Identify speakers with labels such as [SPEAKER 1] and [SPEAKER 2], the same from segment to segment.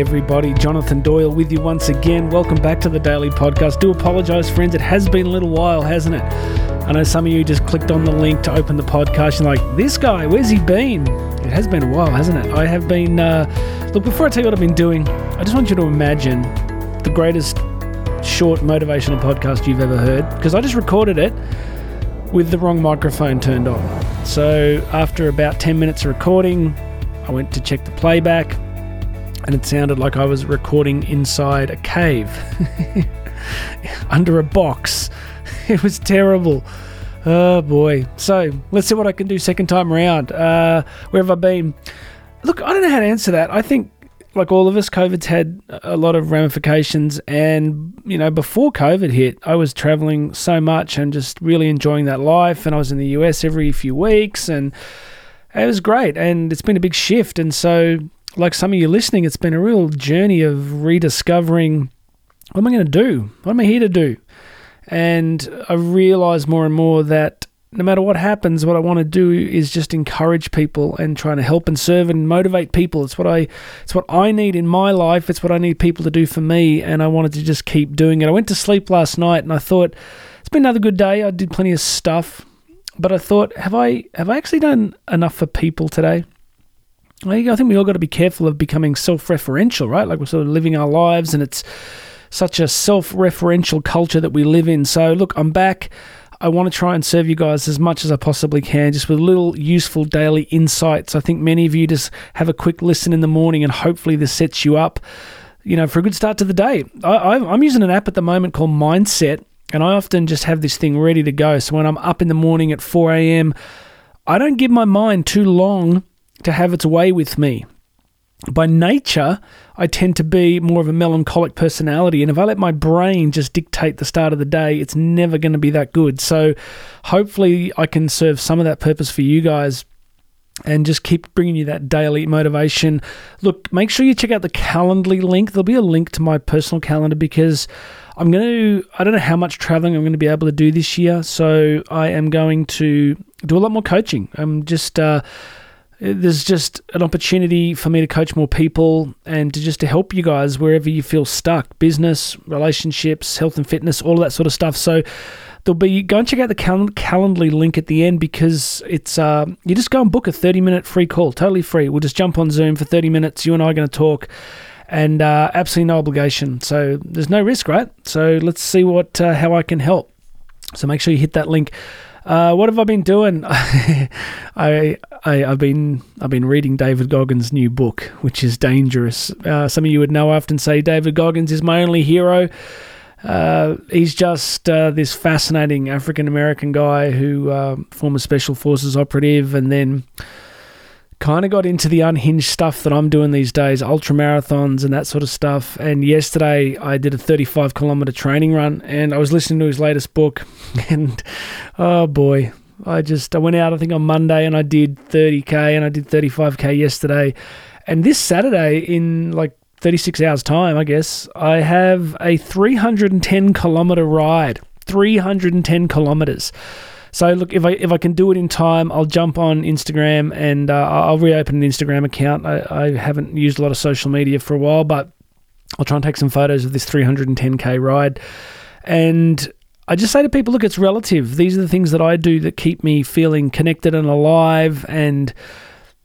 [SPEAKER 1] everybody. Jonathan Doyle with you once again. Welcome back to the Daily Podcast. Do apologise, friends. It has been a little while, hasn't it? I know some of you just clicked on the link to open the podcast You're like, this guy, where's he been? It has been a while, hasn't it? I have been. Uh, look, before I tell you what I've been doing, I just want you to imagine the greatest short motivational podcast you've ever heard because I just recorded it with the wrong microphone turned on. So after about 10 minutes of recording, I went to check the playback and it sounded like I was recording inside a cave under a box. It was terrible. Oh boy. So let's see what I can do second time around. Uh, where have I been? Look, I don't know how to answer that. I think, like all of us, COVID's had a lot of ramifications. And, you know, before COVID hit, I was traveling so much and just really enjoying that life. And I was in the US every few weeks and it was great. And it's been a big shift. And so like some of you listening, it's been a real journey of rediscovering what am I going to do? What am I here to do? And I realize more and more that no matter what happens, what I want to do is just encourage people and trying to help and serve and motivate people. It's what I it's what I need in my life. It's what I need people to do for me and I wanted to just keep doing it. I went to sleep last night and I thought it's been another good day. I did plenty of stuff, but I thought have I have I actually done enough for people today? I think we all got to be careful of becoming self-referential, right? Like we're sort of living our lives, and it's such a self-referential culture that we live in. So, look, I'm back. I want to try and serve you guys as much as I possibly can, just with little useful daily insights. I think many of you just have a quick listen in the morning, and hopefully this sets you up, you know, for a good start to the day. I, I'm using an app at the moment called Mindset, and I often just have this thing ready to go. So when I'm up in the morning at 4 a.m., I don't give my mind too long to have its way with me. By nature, I tend to be more of a melancholic personality, and if I let my brain just dictate the start of the day, it's never going to be that good. So, hopefully, I can serve some of that purpose for you guys and just keep bringing you that daily motivation. Look, make sure you check out the Calendly link. There'll be a link to my personal calendar because I'm going to, I don't know how much traveling I'm going to be able to do this year. So I am going to do a lot more coaching. I'm just, uh, there's just an opportunity for me to coach more people and to just to help you guys wherever you feel stuck business relationships health and fitness all of that sort of stuff. So there'll be go and check out the cal- calendly link at the end because it's uh, you just go and book a 30 minute free call totally free. We'll just jump on zoom for 30 minutes. You and i are going to talk and uh, absolutely no obligation. So there's no risk right? So let's see what uh, how i can help. So make sure you hit that link uh, what have I been doing? I, I I've been I've been reading David Goggins' new book, which is dangerous. Uh, some of you would know I often say David Goggins is my only hero. Uh, he's just uh, this fascinating African American guy who uh, former special forces operative, and then kind of got into the unhinged stuff that I'm doing these days, ultra marathons and that sort of stuff. And yesterday I did a 35 kilometer training run, and I was listening to his latest book, and oh boy, I just I went out I think on Monday and I did 30k and I did 35k yesterday, and this Saturday in like 36 hours time, I guess I have a 310 kilometer ride, 310 kilometers. So look, if I if I can do it in time, I'll jump on Instagram and uh, I'll reopen an Instagram account. I, I haven't used a lot of social media for a while, but I'll try and take some photos of this 310k ride. And I just say to people, look, it's relative. These are the things that I do that keep me feeling connected and alive and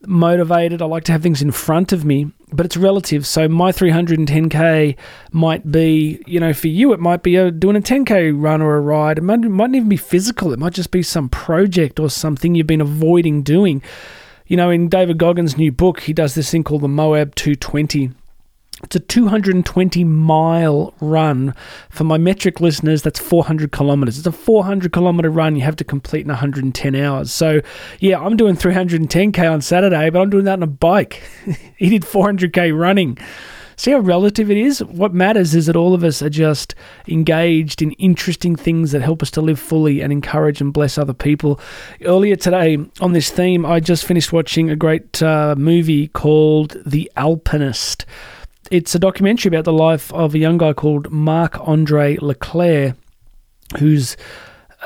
[SPEAKER 1] motivated. I like to have things in front of me, but it's relative. So my 310k might be, you know, for you, it might be a, doing a 10k run or a ride. It might, it mightn't even be physical. It might just be some project or something you've been avoiding doing. You know, in David Goggins' new book, he does this thing called the Moab 220 it's a 220 mile run. For my metric listeners, that's 400 kilometers. It's a 400 kilometer run you have to complete in 110 hours. So, yeah, I'm doing 310k on Saturday, but I'm doing that on a bike. he did 400k running. See how relative it is? What matters is that all of us are just engaged in interesting things that help us to live fully and encourage and bless other people. Earlier today, on this theme, I just finished watching a great uh, movie called The Alpinist it's a documentary about the life of a young guy called Marc Andre Leclerc, who's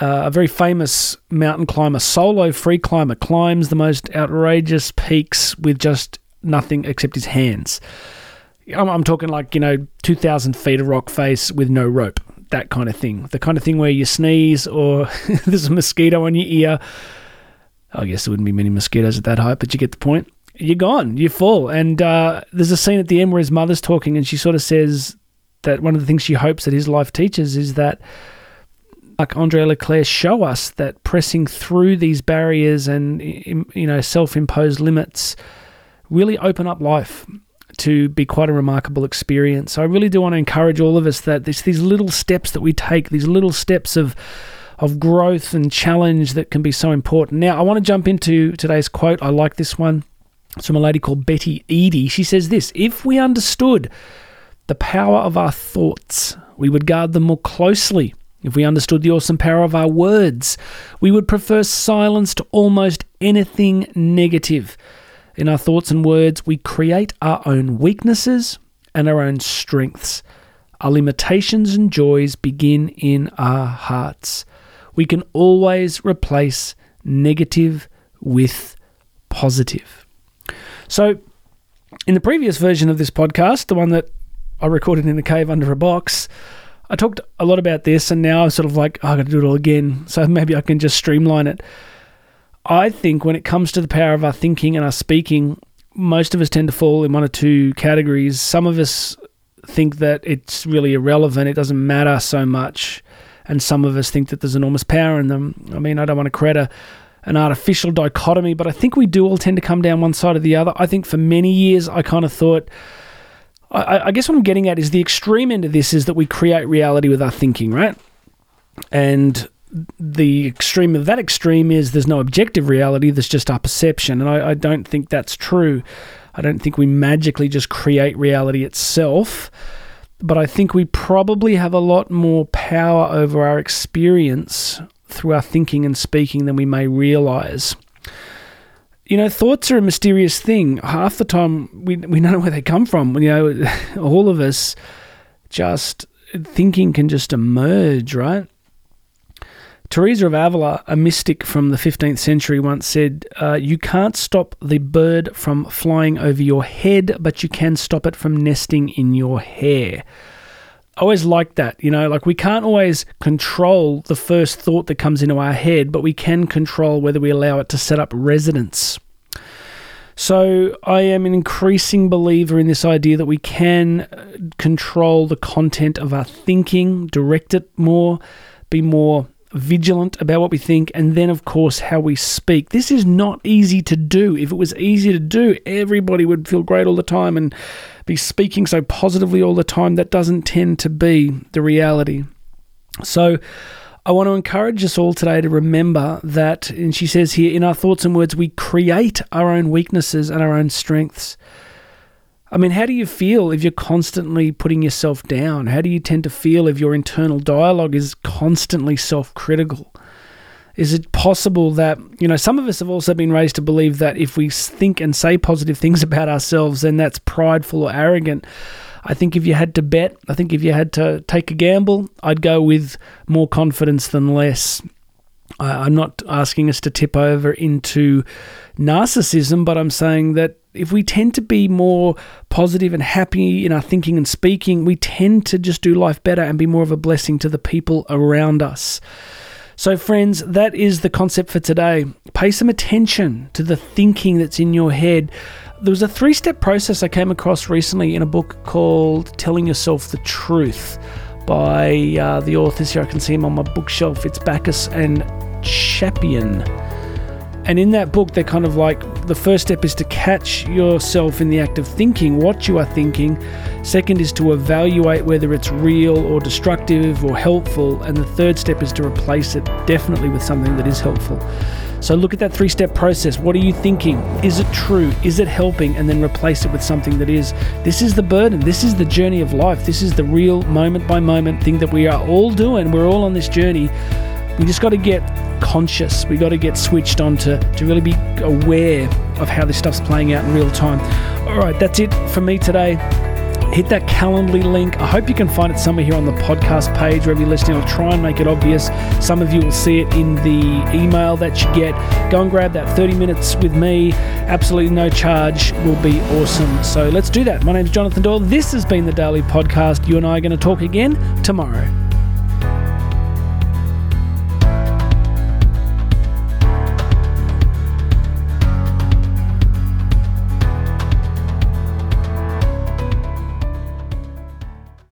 [SPEAKER 1] uh, a very famous mountain climber, solo free climber, climbs the most outrageous peaks with just nothing except his hands. I'm, I'm talking like, you know, 2,000 feet of rock face with no rope, that kind of thing. The kind of thing where you sneeze or there's a mosquito on your ear. I guess there wouldn't be many mosquitoes at that height, but you get the point. You're gone, you fall. And uh, there's a scene at the end where his mother's talking and she sort of says that one of the things she hopes that his life teaches is that like Andre Leclerc show us that pressing through these barriers and you know self-imposed limits really open up life to be quite a remarkable experience. So I really do want to encourage all of us that there's these little steps that we take, these little steps of of growth and challenge that can be so important. Now I want to jump into today's quote. I like this one. It's from a lady called Betty Eadie. She says this: "If we understood the power of our thoughts, we would guard them more closely." If we understood the awesome power of our words, we would prefer silence to almost anything negative. In our thoughts and words, we create our own weaknesses and our own strengths. Our limitations and joys begin in our hearts. We can always replace negative with positive. So, in the previous version of this podcast, the one that I recorded in a cave under a box, I talked a lot about this, and now I'm sort of like, oh, I got to do it all again. So maybe I can just streamline it. I think when it comes to the power of our thinking and our speaking, most of us tend to fall in one or two categories. Some of us think that it's really irrelevant, it doesn't matter so much. And some of us think that there's enormous power in them. I mean, I don't want to a, an artificial dichotomy, but I think we do all tend to come down one side or the other. I think for many years, I kind of thought, I, I, guess what I'm getting at is the extreme end of this is that we create reality with our thinking, right? And the extreme of that extreme is there's no objective reality, there's just our perception. And I, I don't think that's true. I don't think we magically just create reality itself. But I think we probably have a lot more power over our experience through our thinking and speaking than we may realize you know, thoughts are a mysterious thing. Half the time, we we don't know where they come from. You know, all of us just thinking can just emerge, right? Teresa of Avila, a mystic from the 15th century, once said, uh, You can't stop the bird from flying over your head, but you can stop it from nesting in your hair. I always like that, you know, like we can't always control the first thought that comes into our head, but we can control whether we allow it to set up residence. So I am an increasing believer in this idea that we can uh, control the content of our thinking, direct it more, be more vigilant about what we think, and then, of course, how we speak. This is not easy to do. If it was easy to do, everybody would feel great all the time and be speaking so positively all the time. That doesn't tend to be the reality. So, I want to encourage us all today to remember that, and she says here, in our thoughts and words, we create our own weaknesses and our own strengths. I mean, how do you feel if you're constantly putting yourself down? How do you tend to feel if your internal dialogue is constantly self critical? Is it possible that, you know, some of us have also been raised to believe that if we think and say positive things about ourselves, then that's prideful or arrogant. I think if you had to bet, I think if you had to take a gamble, I'd go with more confidence than less. I'm not asking us to tip over into narcissism, but I'm saying that if we tend to be more positive and happy in our thinking and speaking, we tend to just do life better and be more of a blessing to the people around us. So, friends, that is the concept for today. Pay some attention to the thinking that's in your head. There was a three step process I came across recently in a book called Telling Yourself the Truth by uh, the authors here. I can see them on my bookshelf. It's Backus and Chapian. And in that book, they're kind of like the first step is to catch yourself in the act of thinking what you are thinking. Second is to evaluate whether it's real or destructive or helpful. And the third step is to replace it definitely with something that is helpful. So look at that three step process. What are you thinking? Is it true? Is it helping? And then replace it with something that is. This is the burden. This is the journey of life. This is the real moment by moment thing that we are all doing. We're all on this journey. We just got to get conscious. We got to get switched on to, to really be aware of how this stuff's playing out in real time. All right, that's it for me today. hit that Calendly link. I hope you can find it somewhere here on the podcast page, wherever you're listening. I'll try and make it obvious. Some of you will see it in the email that you get. Go and grab that 30 minutes with me. Absolutely no charge will be awesome. So let's do that. My name is Jonathan Doyle. This has been the Daily Podcast. You and I are going to talk again tomorrow.